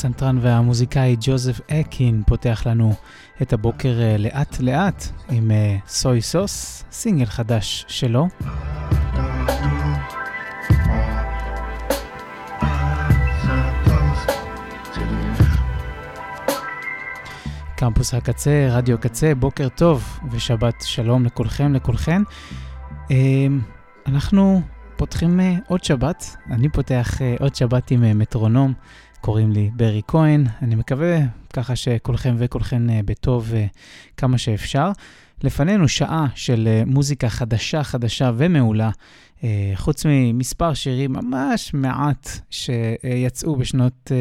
הפסנתרן והמוזיקאי ג'וזף אקין פותח לנו את הבוקר אה, לאט לאט עם אה, סוי סוס, סינגל חדש שלו. קמפוס הקצה, רדיו קצה, בוקר טוב ושבת שלום לכולכם, לכולכן. אה, אנחנו פותחים עוד שבת, אני פותח עוד שבת עם מטרונום. קוראים לי ברי כהן, אני מקווה ככה שכולכם וכולכן אה, בטוב אה, כמה שאפשר. לפנינו שעה של אה, מוזיקה חדשה, חדשה ומעולה, חוץ ממספר שירים ממש מעט שיצאו בשנות,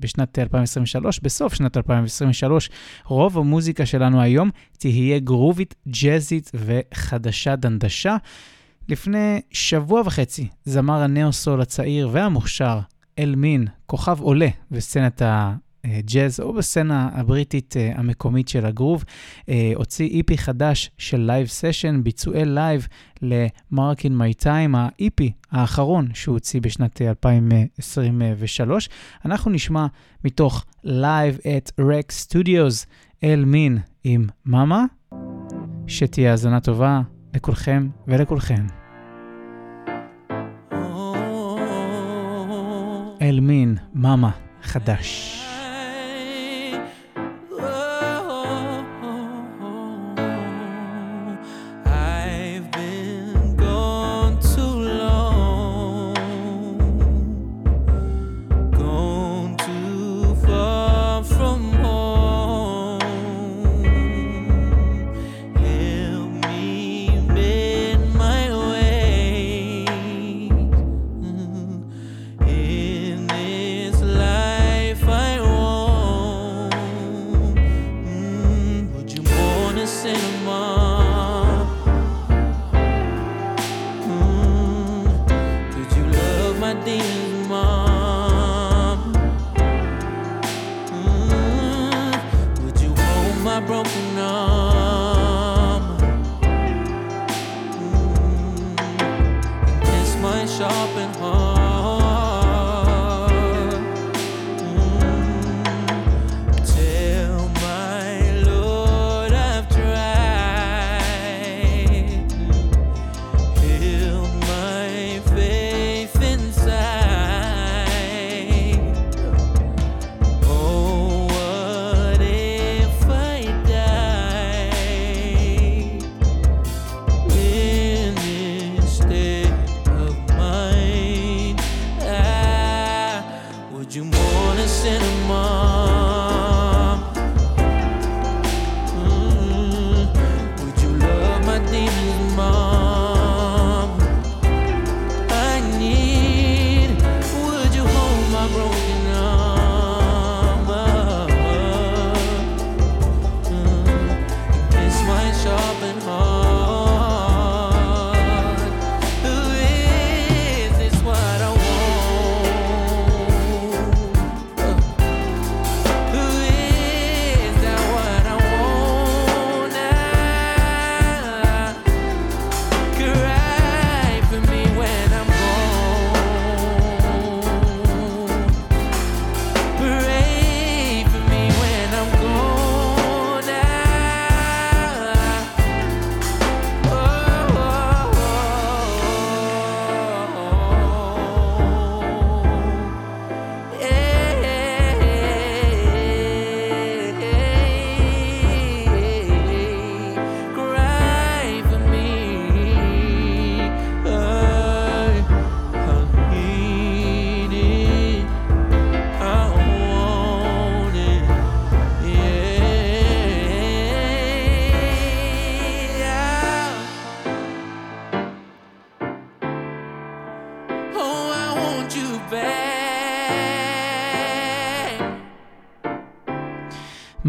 בשנת 2023, בסוף שנת 2023, רוב המוזיקה שלנו היום תהיה גרובית, ג'אזית וחדשה דנדשה. לפני שבוע וחצי, זמר הנאו-סול הצעיר והמוכשר אלמין, כוכב עולה בסצנת הג'אז או בסצנה הבריטית אה, המקומית של הגרוב, אה, הוציא איפי חדש של לייב סשן, ביצועי לייב ל-Mark in My Time, האיפי האחרון שהוא הוציא בשנת 2023. אנחנו נשמע מתוך Live at Rex Studios, אלמין עם מאמה, שתהיה האזנה טובה לכולכם ולכולכן. אל מין, מאמה, חדש.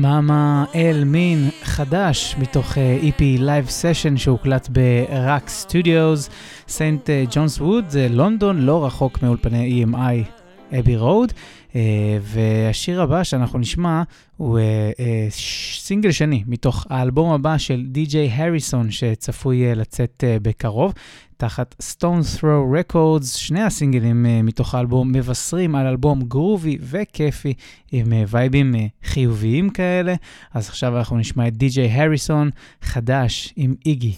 מאמה אל מין חדש מתוך EP Live Session שהוקלט ב-Rack Studios, סנט ג'ונס ווד, לונדון, לא רחוק מאולפני EMI אבי רוד. Uh, והשיר הבא שאנחנו נשמע הוא uh, uh, סינגל שני מתוך האלבום הבא של די.ג'יי הריסון שצפוי uh, לצאת uh, בקרוב. תחת Stone Throw Records, שני הסינגלים uh, מתוך האלבום מבשרים על אלבום גרובי וכיפי עם uh, וייבים uh, חיוביים כאלה. אז עכשיו אנחנו נשמע את די.ג'יי הריסון חדש עם איגי.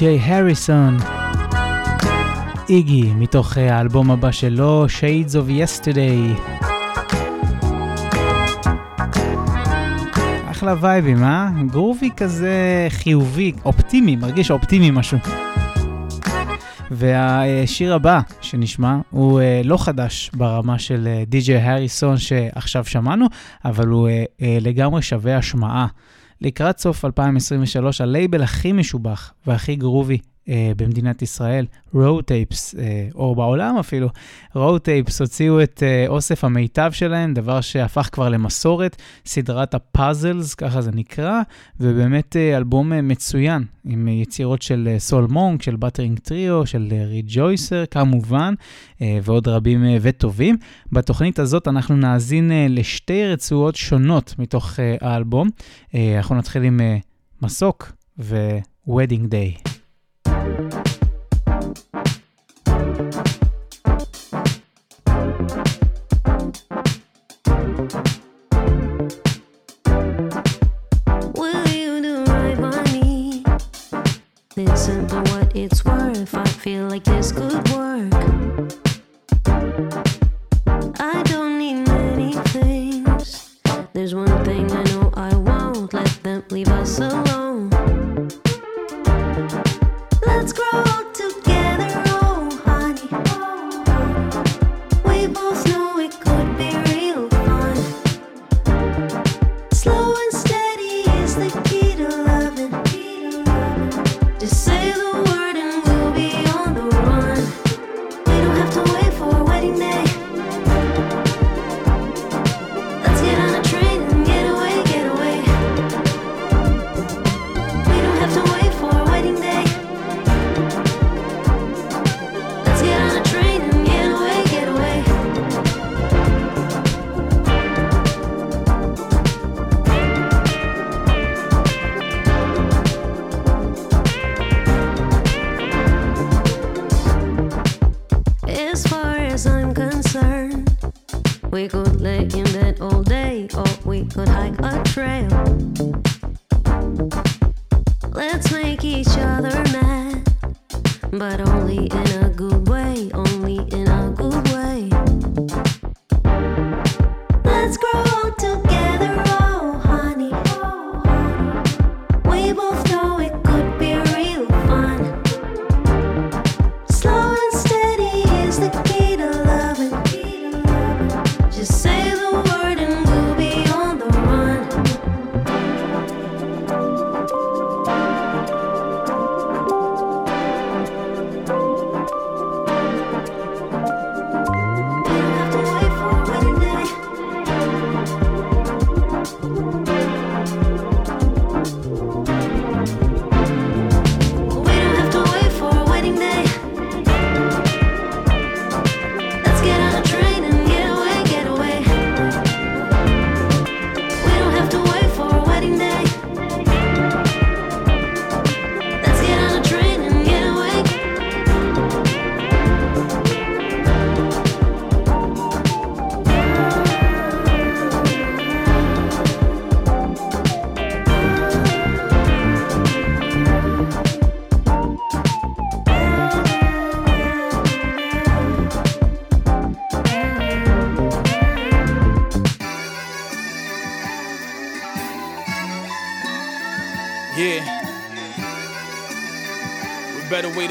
די.ג'יי הריסון. איגי, מתוך האלבום הבא שלו, Shades of Yesterday. אחלה וייבים, אה? גרובי כזה חיובי, אופטימי, מרגיש אופטימי משהו. והשיר הבא שנשמע הוא uh, לא חדש ברמה של uh, די.ג'יי הריסון שעכשיו שמענו, אבל הוא לגמרי שווה השמעה. לקראת סוף 2023, הלייבל הכי משובח והכי גרובי אה, במדינת ישראל, tapes, אה, או בעולם אפילו, tapes הוציאו את אה, אוסף המיטב שלהם, דבר שהפך כבר למסורת, סדרת הפאזלס, ככה זה נקרא, ובאמת אה, אלבום אה, מצוין, עם אה, יצירות של סול מונק, של באטרינג טריו, של אה, ריג'ויסר כמובן, אה, ועוד רבים אה, וטובים. בתוכנית הזאת אנחנו נאזין אה, לשתי רצועות שונות מתוך אה, האלבום. אה, אנחנו נתחיל עם אה, מסוק ו-Wedding Day. Like this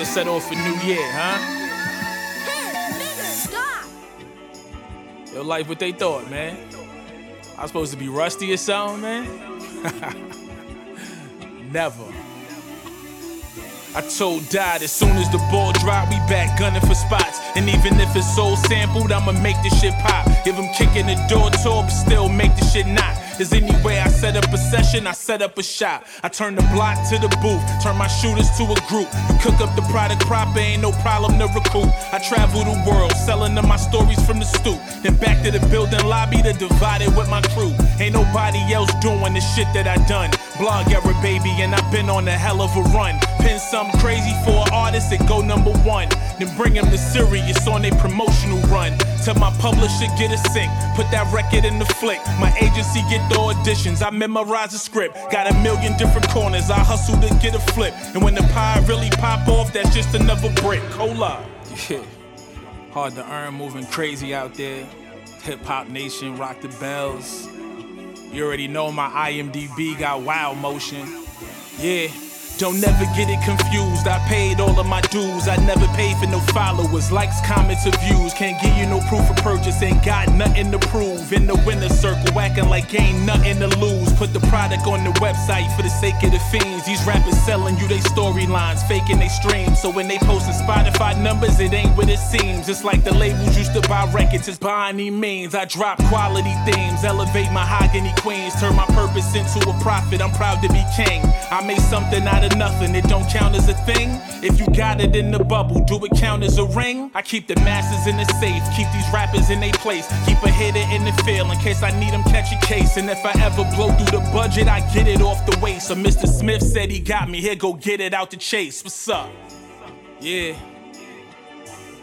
set off a new year, huh? Yo, life what they thought, man. I supposed to be rusty or something, man? Never. I told Dad as soon as the ball drop, we back gunning for spots. And even if it's soul sampled, I'ma make this shit pop. Give them kicking the door to but still make the shit knock. There's any way I set up a session, I set up a shop. I turn the block to the booth, turn my shooters to a group. You cook up the product proper, ain't no problem to recruit. I travel the world, selling them my stories from the stoop. Then back to the building lobby to divide it with my crew. Ain't nobody else doing the shit that I done. Blog era, baby, and I've been on a hell of a run. Pin some crazy for an artist go number one. Then bring them to serious on a promotional run. Till my publisher get a sync. Put that record in the flick. My agency get the auditions. I memorize the script. Got a million different corners. I hustle to get a flip. And when the pie really pop off, that's just another brick. Up. Yeah. Hard to earn, moving crazy out there. Hip Hop Nation, rock the bells. You already know my IMDb got wild motion. Yeah. Don't never get it confused. I paid all of my dues. I never paid for no followers, likes, comments, or views. Can't give you no proof of purchase. Ain't got nothing to prove. In the winner's circle, acting like ain't nothing to lose. Put the product on the website for the sake of the fiends. These rappers selling you they storylines, faking they streams. So when they posting Spotify numbers, it ain't what it seems. It's like the labels used to buy records. It's by any means. I drop quality themes, elevate mahogany queens, turn my purpose into a profit. I'm proud to be king. I made something out of nothing. It don't count as a thing. If you got it in the bubble, do it count as a ring? I keep the masses in the safe, keep these rappers in their place, keep a hitter in the field in case I need them catch a case. And if I ever blow through the budget, I get it off the waist. So Mr. Smith said he got me. Here, go get it out the chase. What's up? Yeah.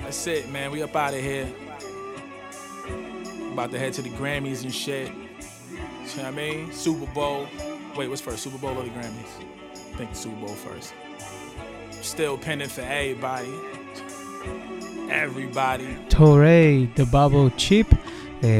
That's it, man. We up out of here. About to head to the Grammys and shit. You know what I mean? Super Bowl. Wait, what's first? Super Bowl or the Grammys? think Super Bowl first. Still pinning for everybody. Everybody. Torae, the bubble chip.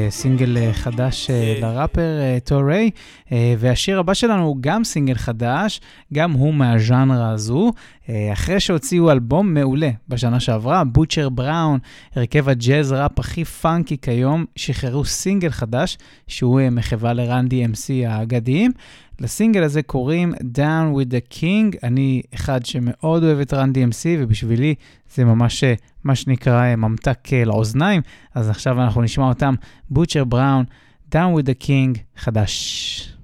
סינגל אה, חדש אה, כן. לראפר אה, טורי, אה, והשיר הבא שלנו הוא גם סינגל חדש, גם הוא מהז'אנרה הזו. אה, אחרי שהוציאו אלבום מעולה בשנה שעברה, בוטשר בראון, הרכב הג'אז ראפ הכי פאנקי כיום, שחררו סינגל חדש, שהוא אה, מחווה לרנדי אמסי האגדיים. לסינגל הזה קוראים Down with the King, אני אחד שמאוד אוהב את רנדי אמסי, ובשבילי זה ממש אה, מה שנקרא אה, ממתק אה, לאוזניים, אז עכשיו אנחנו נשמע אותם, בוטשר בראון, Down with the King, חדש.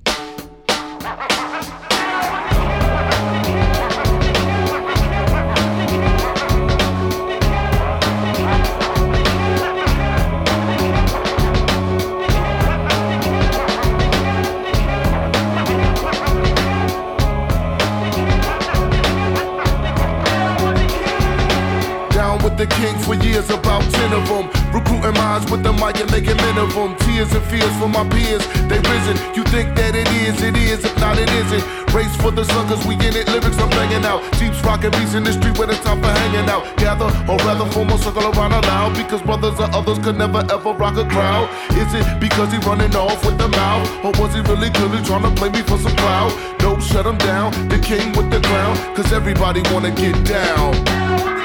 The king for years, about ten of them. Recruiting minds with the mic and making men of them. Tears and fears for my peers, they risen. You think that it is, it is. If not, it isn't. Race for the suckers, we in it. Lyrics I'm banging out. Jeeps rocking beats in the street where it's time for hanging out. Gather or rather form a circle around aloud because brothers or others could never ever rock a crowd. Is it because he running off with the mouth, or was he really clearly trying to play me for some clout? Nope, shut him down. The king with the crown, cause everybody wanna get down.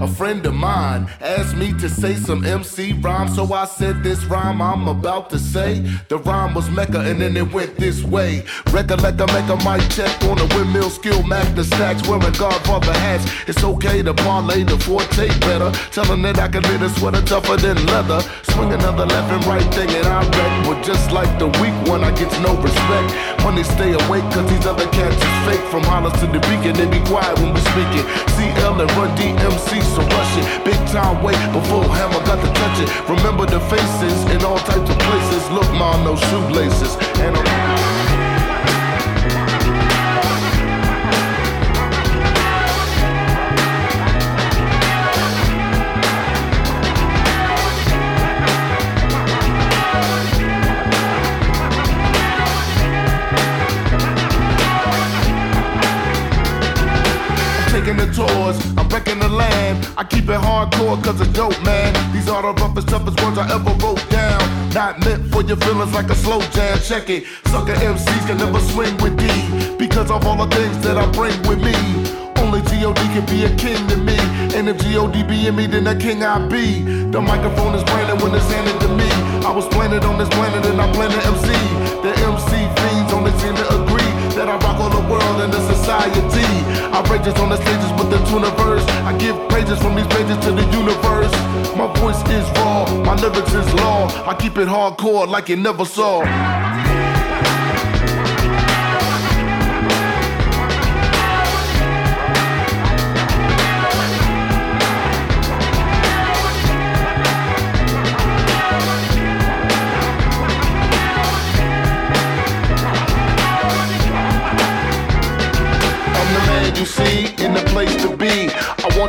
A friend of mine asked me to say some MC rhyme, so I said this rhyme I'm about to say. The rhyme was Mecca, and then it went this way. Recollect I make a mic check on a windmill skill, Mac the stacks, wearing Godfather hats. It's okay to parlay the forte better. Telling that I can knit a sweater tougher than leather. Swing another left and right thing, and I wreck. But just like the weak one, I get no respect. Money stay awake, cause these other cats is fake. From Hollis to the beacon, they be quiet when we speaking. CL and Run DMC, so rush it. Big time wait before Hammer got to touch it. Remember the faces in all types of places. Look, mom, no shoelaces. And I'm. I keep it hardcore cause it's dope, man. These are the roughest, toughest words I ever wrote down. Not meant for your feelings like a slow jam. Check it. Sucker MCs can never swing with D. Because of all the things that I bring with me. Only G.O.D. can be a king to me. And if G.O.D. be in me, then a king I be. The microphone is branded when it's handed to me. I was planted on this planet and I plan to MC. The MC fiends world and the society. I rages on the stages with the tuniverse. I give praises from these pages to the universe. My voice is raw, my lyrics is law. I keep it hardcore like you never saw.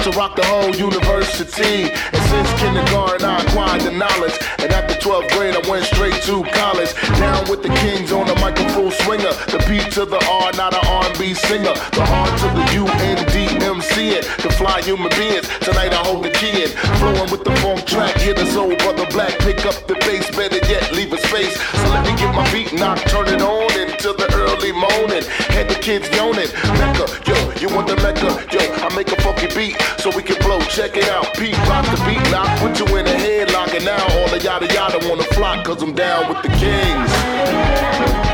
To rock the whole university. And since kindergarten, I acquired the knowledge. And after 12th grade, I went straight to college. Down with the kings on the microphone swinger. The P to the R, not an R&B singer. The R to the U N D M C it. The fly human beings. Tonight I hold the key in. Flowing with the funk track. Hear the soul brother black. Pick up the bass. Better yet, leave a space. So let me get my beat knocked. Turn it on until the early morning. Had the kids yawning. Mecca, yo, you want the Mecca? Yo, I make a funky beat so we can blow. Check it out. Pete, rock the beat. Knock, put you in a headlock. And now all the yada yada wanna flock. Cause I'm down with the kings.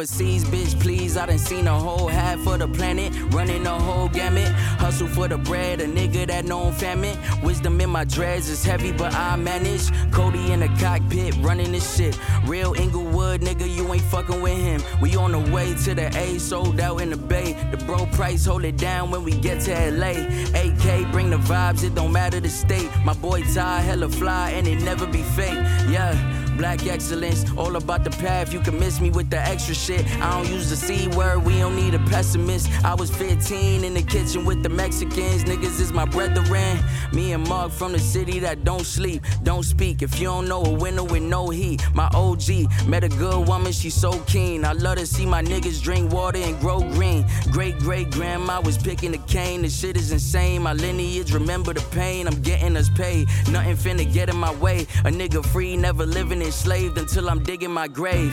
Overseas, bitch, please. I done seen a whole half of the planet, running the whole gamut. Hustle for the bread, a nigga that known famine. Wisdom in my dreads is heavy, but I manage. Cody in the cockpit, running this shit. Real Inglewood, nigga, you ain't fucking with him. We on the way to the A, sold out in the Bay. The bro price, hold it down when we get to LA. AK, bring the vibes, it don't matter the state. My boy Ty, hella fly, and it never be fake. Yeah. Black excellence, all about the path. You can miss me with the extra shit. I don't use the C word, we don't need a pessimist. I was 15 in the kitchen with the Mexicans. Niggas is my brethren. Me and Mark from the city that don't sleep, don't speak. If you don't know a winner with no heat, my OG met a good woman, she so keen. I love to see my niggas drink water and grow green. Great great grandma was picking the cane. The shit is insane. My lineage remember the pain. I'm getting us paid. Nothing finna get in my way. A nigga free, never living enslaved until I'm digging my grave.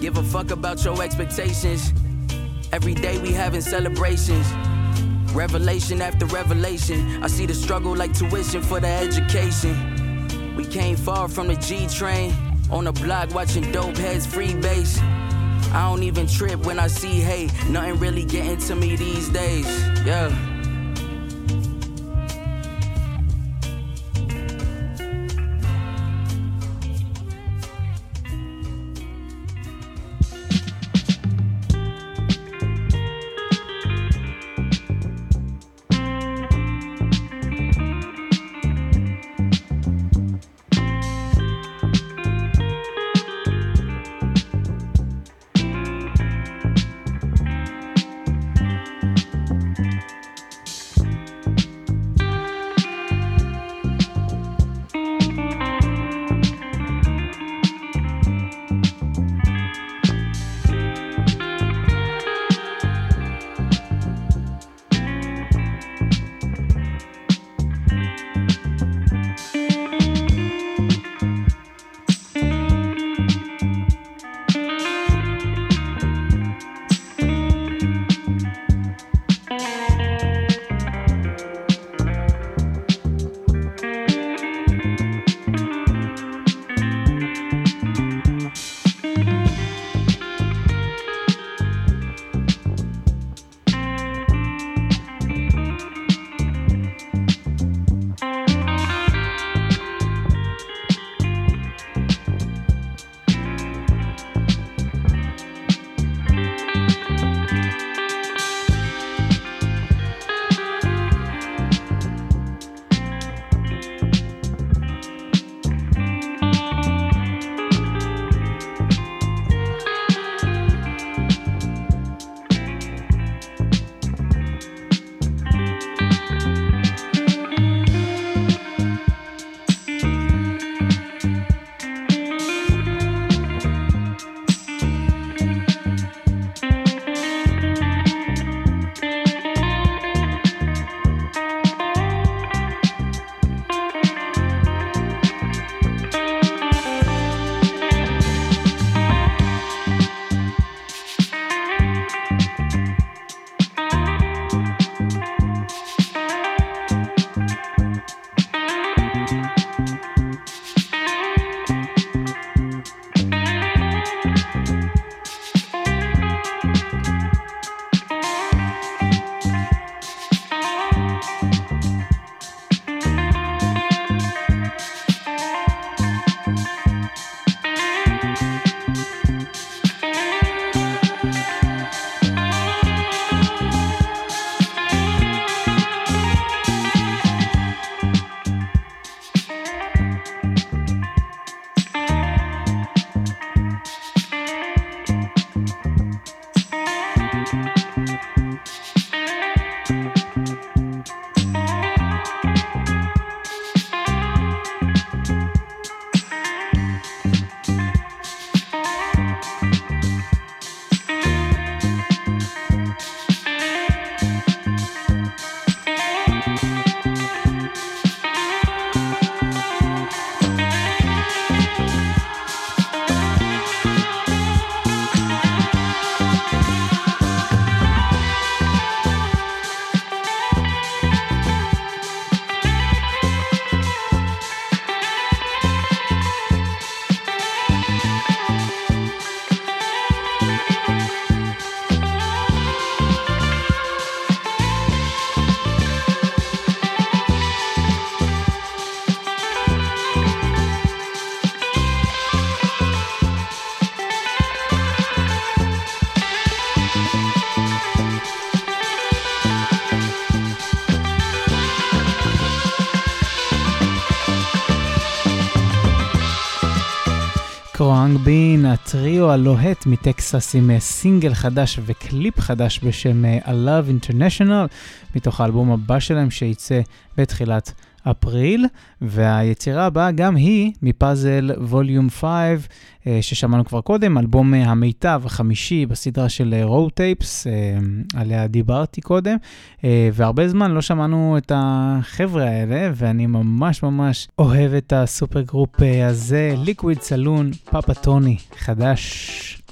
Give a fuck about your expectations. Every day we having celebrations. Revelation after revelation. I see the struggle like tuition for the education. We came far from the G train. On the block watching dope heads free base. I don't even trip when I see hate. Nothing really getting to me these days. Yeah. הלוהט מטקסס עם אה, סינגל חדש וקליפ חדש בשם אה, I Love International, מתוך האלבום הבא שלהם שייצא בתחילת אפריל, והיצירה הבאה גם היא מפאזל ווליום 5, אה, ששמענו כבר קודם, אלבום אה, המיטב החמישי בסדרה של רואו טייפס, עליה דיברתי קודם, אה, והרבה זמן לא שמענו את החבר'ה האלה, ואני ממש ממש אוהב את הסופר גרופ אה, הזה, ליקוויד סלון, פאפה טוני, חדש.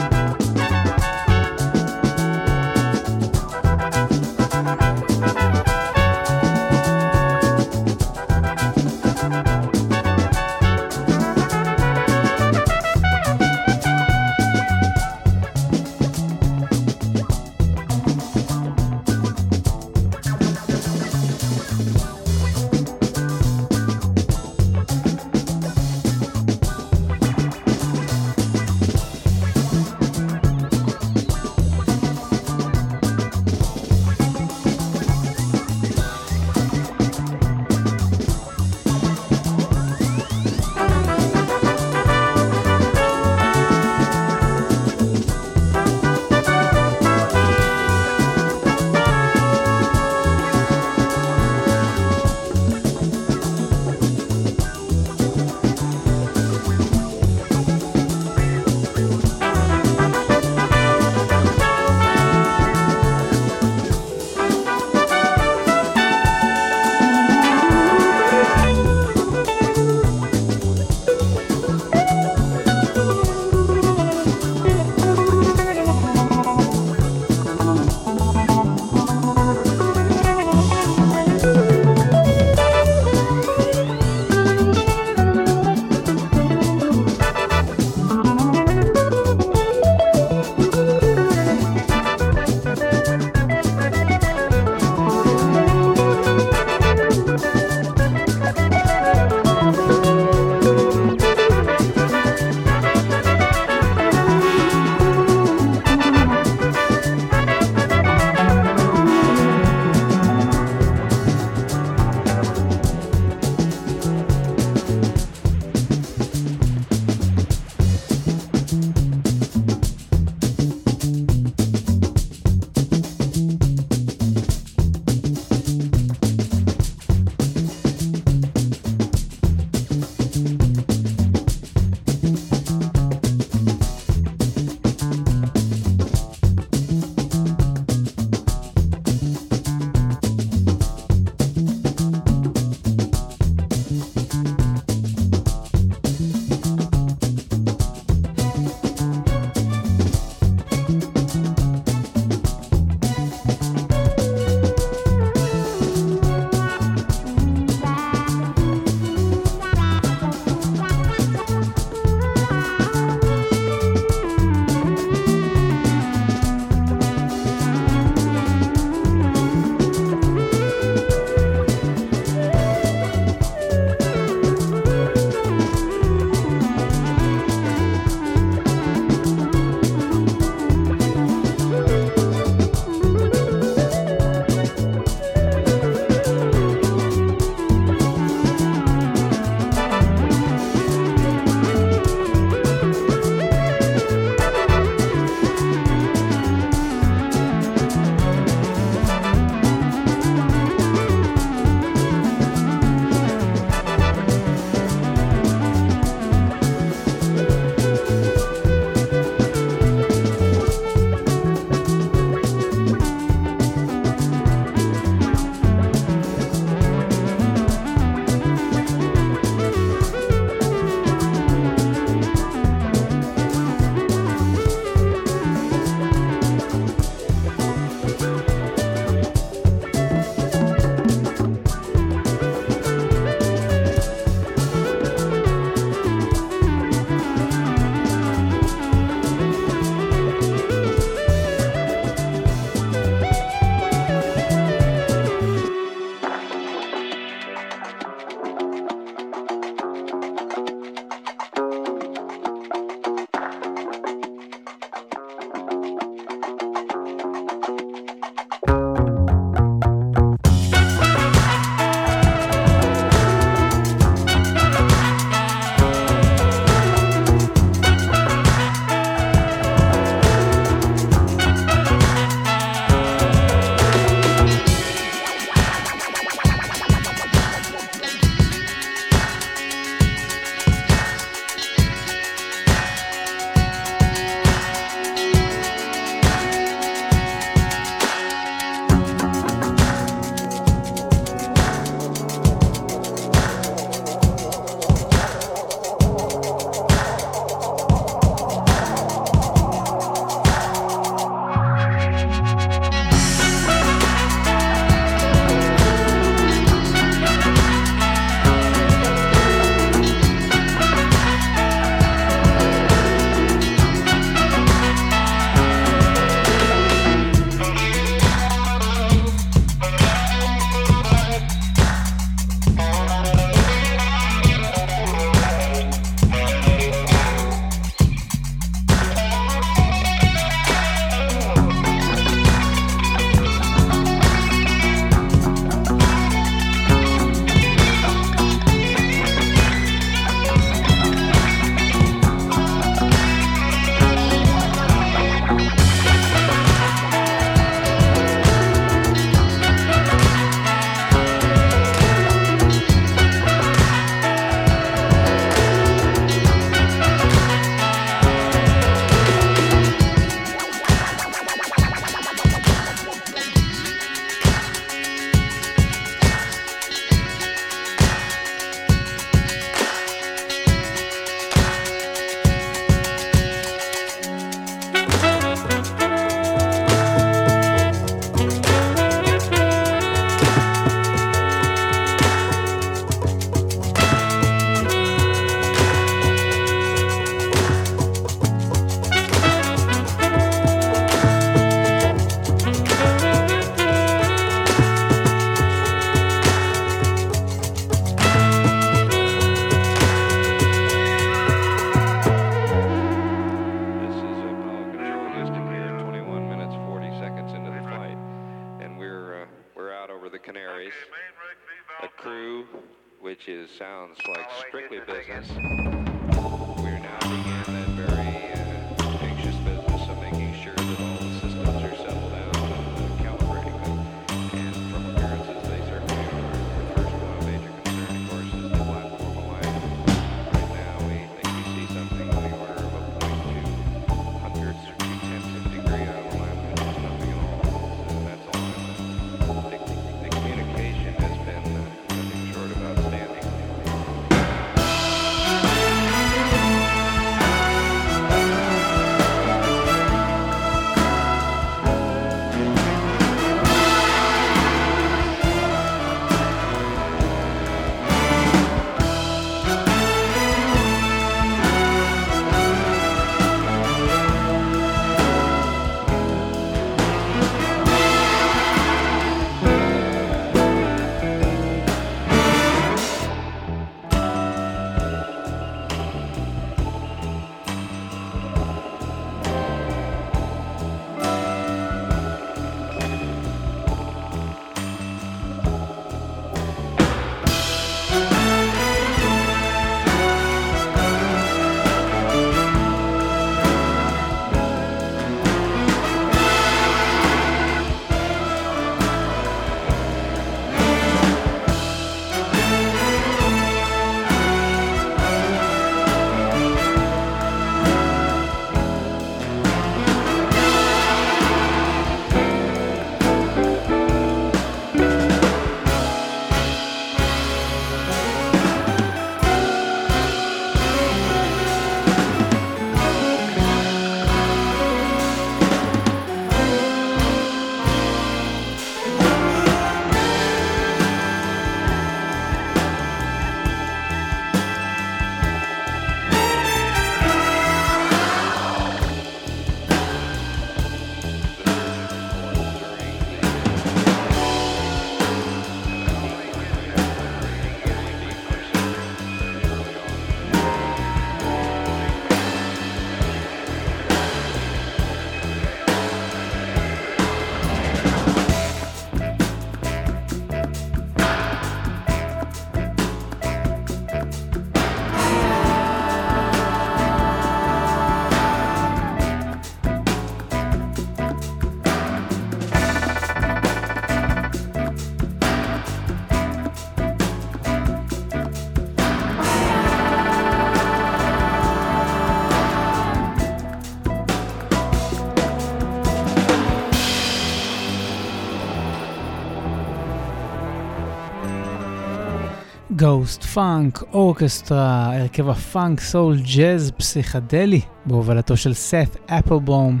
גוסט פאנק אורקסטרה, הרכב הפאנק סול ג'אז פסיכדלי, בהובלתו של סת אפלבום.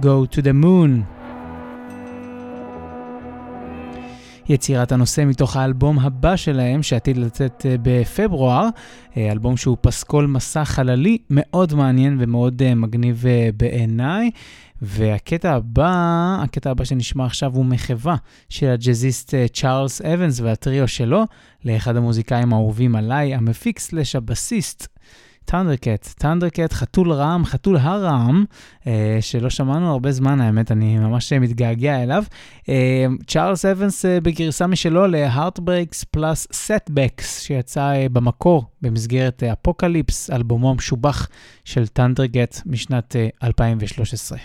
Go to the moon. יצירת הנושא מתוך האלבום הבא שלהם, שעתיד לצאת אה, בפברואר, אה, אלבום שהוא פסקול מסע חללי מאוד מעניין ומאוד אה, מגניב בעיניי. והקטע הבא, הקטע הבא שנשמע עכשיו הוא מחווה של הג'אזיסט צ'ארלס אבנס והטריו שלו, לאחד המוזיקאים האהובים עליי, המפיק סלאש הבסיסט. טנדרקט, טנדרקט, חתול רעם, חתול הרעם, אה, שלא שמענו הרבה זמן, האמת, אני ממש מתגעגע אליו. אה, צ'ארלס אבנס אה, בגרסה משלו ל-Heartbreaks פלאס Setbacks, שיצא אה, במקור במסגרת אה, אלבומו המשובח של טנדרקט משנת אה, 2013.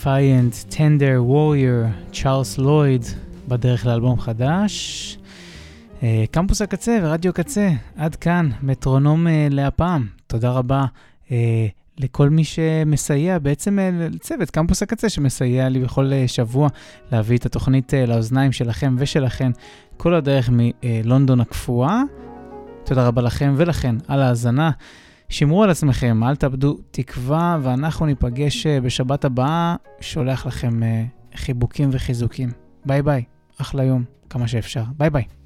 Defiant, Tender, Warrior, צ'ארלס לויד, בדרך לאלבום חדש. אה, קמפוס הקצה ורדיו קצה, עד כאן, מטרונום אה, להפעם. תודה רבה אה, לכל מי שמסייע, בעצם לצוות קמפוס הקצה שמסייע לי בכל שבוע להביא את התוכנית לאוזניים שלכם ושלכן כל הדרך מלונדון הקפואה. תודה רבה לכם ולכן על ההאזנה. שמרו על עצמכם, אל תאבדו תקווה, ואנחנו ניפגש אה, בשבת הבאה. שולח לכם אה, חיבוקים וחיזוקים. ביי ביי, אחלה יום, כמה שאפשר. ביי ביי.